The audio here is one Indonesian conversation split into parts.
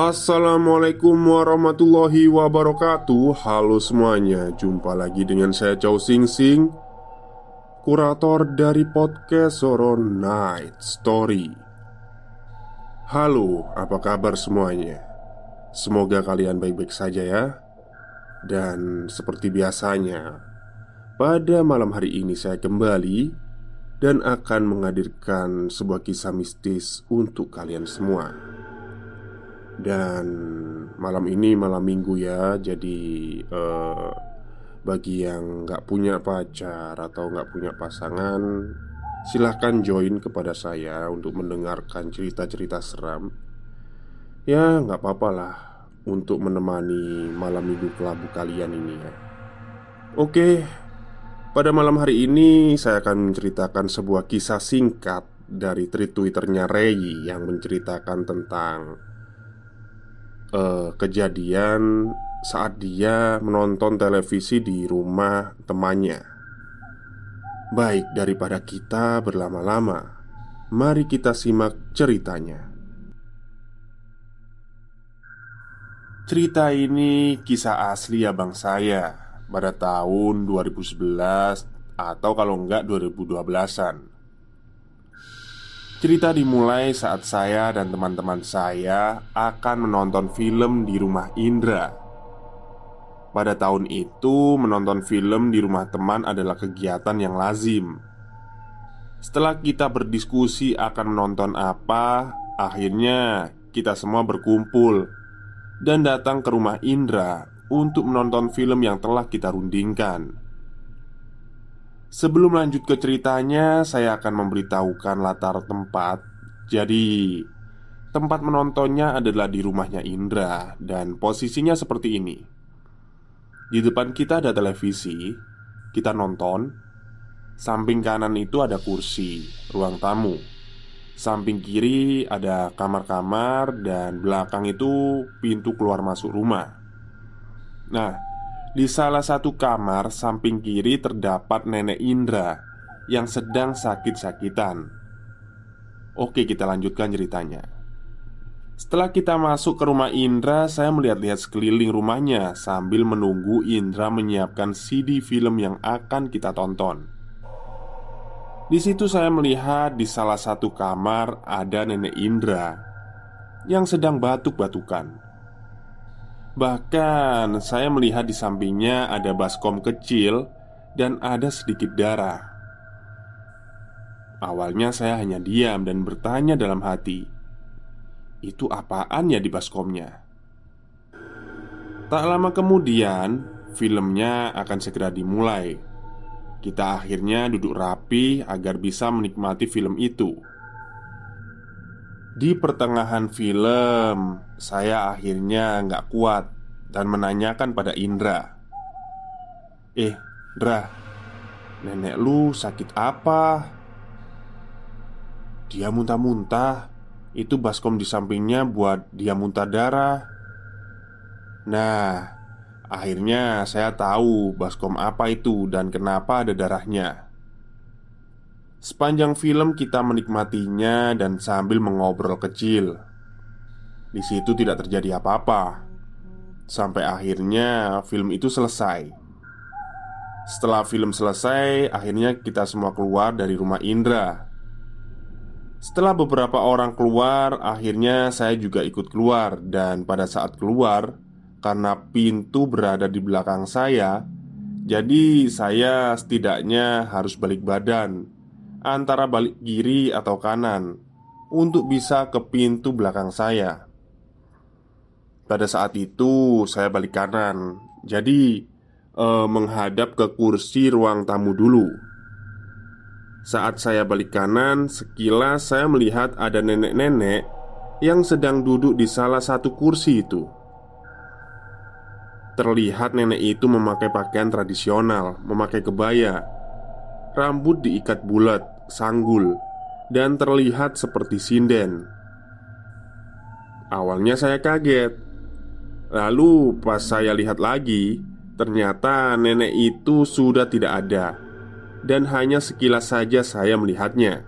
Assalamualaikum warahmatullahi wabarakatuh. Halo semuanya Jumpa lagi dengan saya Chow Sing Sing Kurator dari podcast Horror Night Story. Halo, apa kabar semuanya? Semoga kalian baik-baik saja ya. Dan seperti biasanya Pada malam hari ini saya kembali Dan akan menghadirkan sebuah kisah mistis untuk kalian semua dan malam ini malam minggu ya Jadi eh, Bagi yang nggak punya pacar Atau nggak punya pasangan Silahkan join kepada saya Untuk mendengarkan cerita-cerita seram. Ya nggak apa-apa lah Untuk menemani malam minggu kelabu kalian ini ya. Oke Pada malam hari ini Saya akan menceritakan sebuah kisah singkat Dari tweet twitternya Ray Yang menceritakan tentang uh, kejadian saat dia menonton televisi di rumah temannya. Baik, daripada kita berlama-lama, mari kita simak ceritanya. Cerita ini kisah asli abang saya pada tahun 2011 atau kalau enggak 2012-an. Cerita dimulai saat saya dan teman-teman saya akan menonton film di rumah Indra. Pada tahun itu, menonton film di rumah teman adalah kegiatan yang lazim. Setelah kita berdiskusi akan menonton apa, akhirnya kita semua berkumpul dan datang ke rumah Indra untuk menonton film yang telah kita rundingkan. Sebelum lanjut ke ceritanya, saya akan memberitahukan latar tempat. Jadi, tempat menontonnya adalah di rumahnya Indra, dan posisinya seperti ini: di depan kita ada televisi, kita nonton. Samping kanan itu ada kursi, ruang tamu. Samping kiri ada kamar-kamar, dan belakang itu pintu keluar masuk rumah. Nah, di salah satu kamar samping kiri terdapat nenek Indra yang sedang sakit-sakitan. Oke, kita lanjutkan ceritanya. Setelah kita masuk ke rumah Indra, saya melihat-lihat sekeliling rumahnya sambil menunggu Indra menyiapkan CD film yang akan kita tonton. Di situ saya melihat di salah satu kamar ada nenek Indra yang sedang batuk-batukan. Bahkan saya melihat di sampingnya ada baskom kecil dan ada sedikit darah. Awalnya saya hanya diam dan bertanya dalam hati, "Itu apaan ya di baskomnya?" Tak lama kemudian, filmnya akan segera dimulai. Kita akhirnya duduk rapi agar bisa menikmati film itu. Di pertengahan film, saya akhirnya nggak kuat dan menanyakan pada Indra, "Eh, Indra, nenek lu sakit apa?" Dia muntah-muntah. Itu baskom di sampingnya buat dia muntah darah. Nah, akhirnya saya tahu baskom apa itu dan kenapa ada darahnya. Sepanjang film kita menikmatinya dan sambil mengobrol kecil. Di situ tidak terjadi apa-apa. Sampai akhirnya film itu selesai. Setelah film selesai, akhirnya kita semua keluar dari rumah Indra. Setelah beberapa orang keluar, akhirnya saya juga ikut keluar, dan pada saat keluar, karena pintu berada di belakang saya, jadi saya setidaknya harus balik badan antara balik kiri atau kanan untuk bisa ke pintu belakang saya. Pada saat itu, saya balik kanan, jadi eh, menghadap ke kursi ruang tamu dulu. Saat saya balik kanan, sekilas saya melihat ada nenek-nenek yang sedang duduk di salah satu kursi itu. Terlihat nenek itu memakai pakaian tradisional, memakai kebaya, rambut diikat bulat, sanggul, dan terlihat seperti sinden. Awalnya saya kaget, lalu pas saya lihat lagi, Ternyata nenek itu sudah tidak ada. Dan hanya sekilas saja saya melihatnya.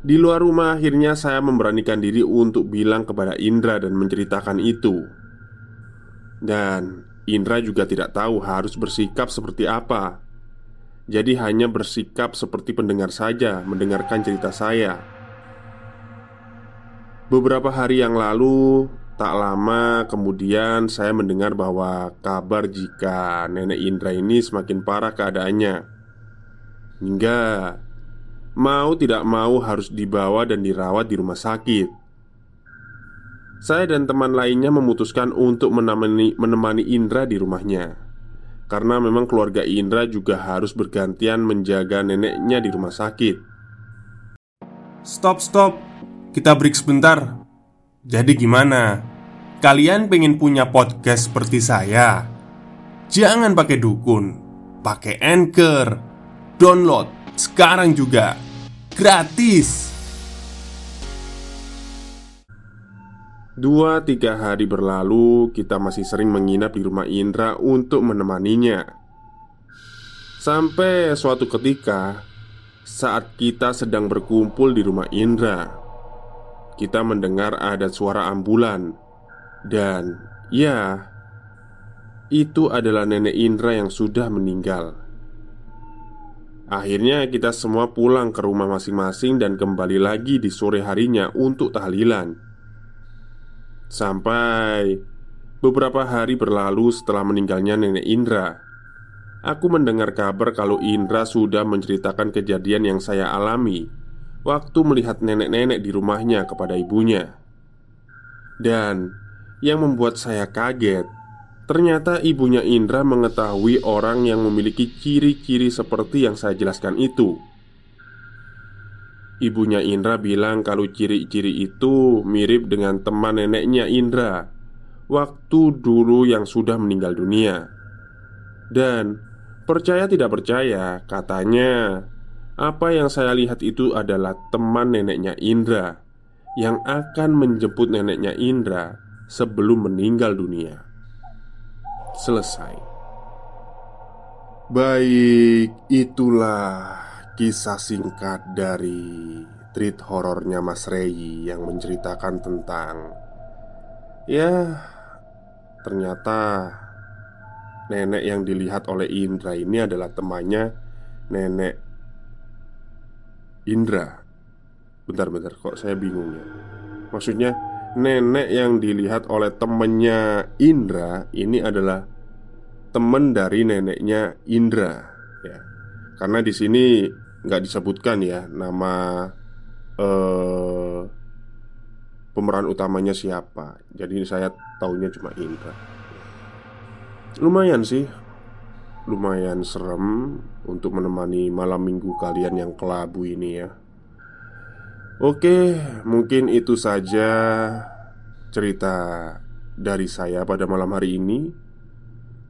Di luar rumah akhirnya saya memberanikan diri untuk bilang kepada Indra dan menceritakan itu. Dan Indra juga tidak tahu harus bersikap seperti apa Jadi hanya bersikap seperti pendengar saja mendengarkan cerita saya. Beberapa hari yang lalu Tak lama kemudian saya mendengar bahwa kabar jika nenek Indra ini semakin parah keadaannya. Hingga mau tidak mau harus dibawa dan dirawat di rumah sakit. Saya dan teman lainnya memutuskan untuk menemani, menemani Indra di rumahnya Karena memang keluarga Indra juga harus bergantian menjaga neneknya di rumah sakit Stop, stop. Kita break sebentar. Jadi gimana? Kalian pengen punya podcast seperti saya? Jangan pakai dukun, pakai anchor, download sekarang juga gratis. Dua tiga hari berlalu, kita masih sering menginap di rumah Indra untuk menemaninya. Sampai suatu ketika, saat kita sedang berkumpul di rumah Indra, kita mendengar ada suara ambulan dan ya, itu adalah nenek Indra yang sudah meninggal. Akhirnya kita semua pulang ke rumah masing-masing dan kembali lagi di sore harinya untuk tahlilan Sampai beberapa hari berlalu setelah meninggalnya nenek Indra Aku mendengar kabar kalau Indra sudah menceritakan kejadian yang saya alami Waktu melihat nenek-nenek di rumahnya kepada ibunya Dan yang membuat saya kaget, ternyata ibunya Indra mengetahui orang yang memiliki ciri-ciri seperti yang saya jelaskan itu. Ibunya Indra bilang kalau ciri-ciri itu mirip dengan teman neneknya Indra waktu dulu yang sudah meninggal dunia. Dan percaya tidak percaya, katanya apa yang saya lihat itu adalah teman neneknya Indra yang akan menjemput neneknya Indra sebelum meninggal dunia. Selesai. Baik, itulah kisah singkat dari treat horornya Mas Rey yang menceritakan tentang ya ternyata nenek yang dilihat oleh Indra ini adalah temannya nenek Indra. Bentar-bentar kok saya bingung ya. Maksudnya nenek yang dilihat oleh temennya Indra ini adalah teman dari neneknya Indra ya karena di sini nggak disebutkan ya nama eh, pemeran utamanya siapa. Jadi saya taunya cuma Indra. Lumayan sih. Lumayan serem untuk menemani malam minggu kalian yang kelabu ini ya. Oke, mungkin itu saja cerita dari saya pada malam hari ini.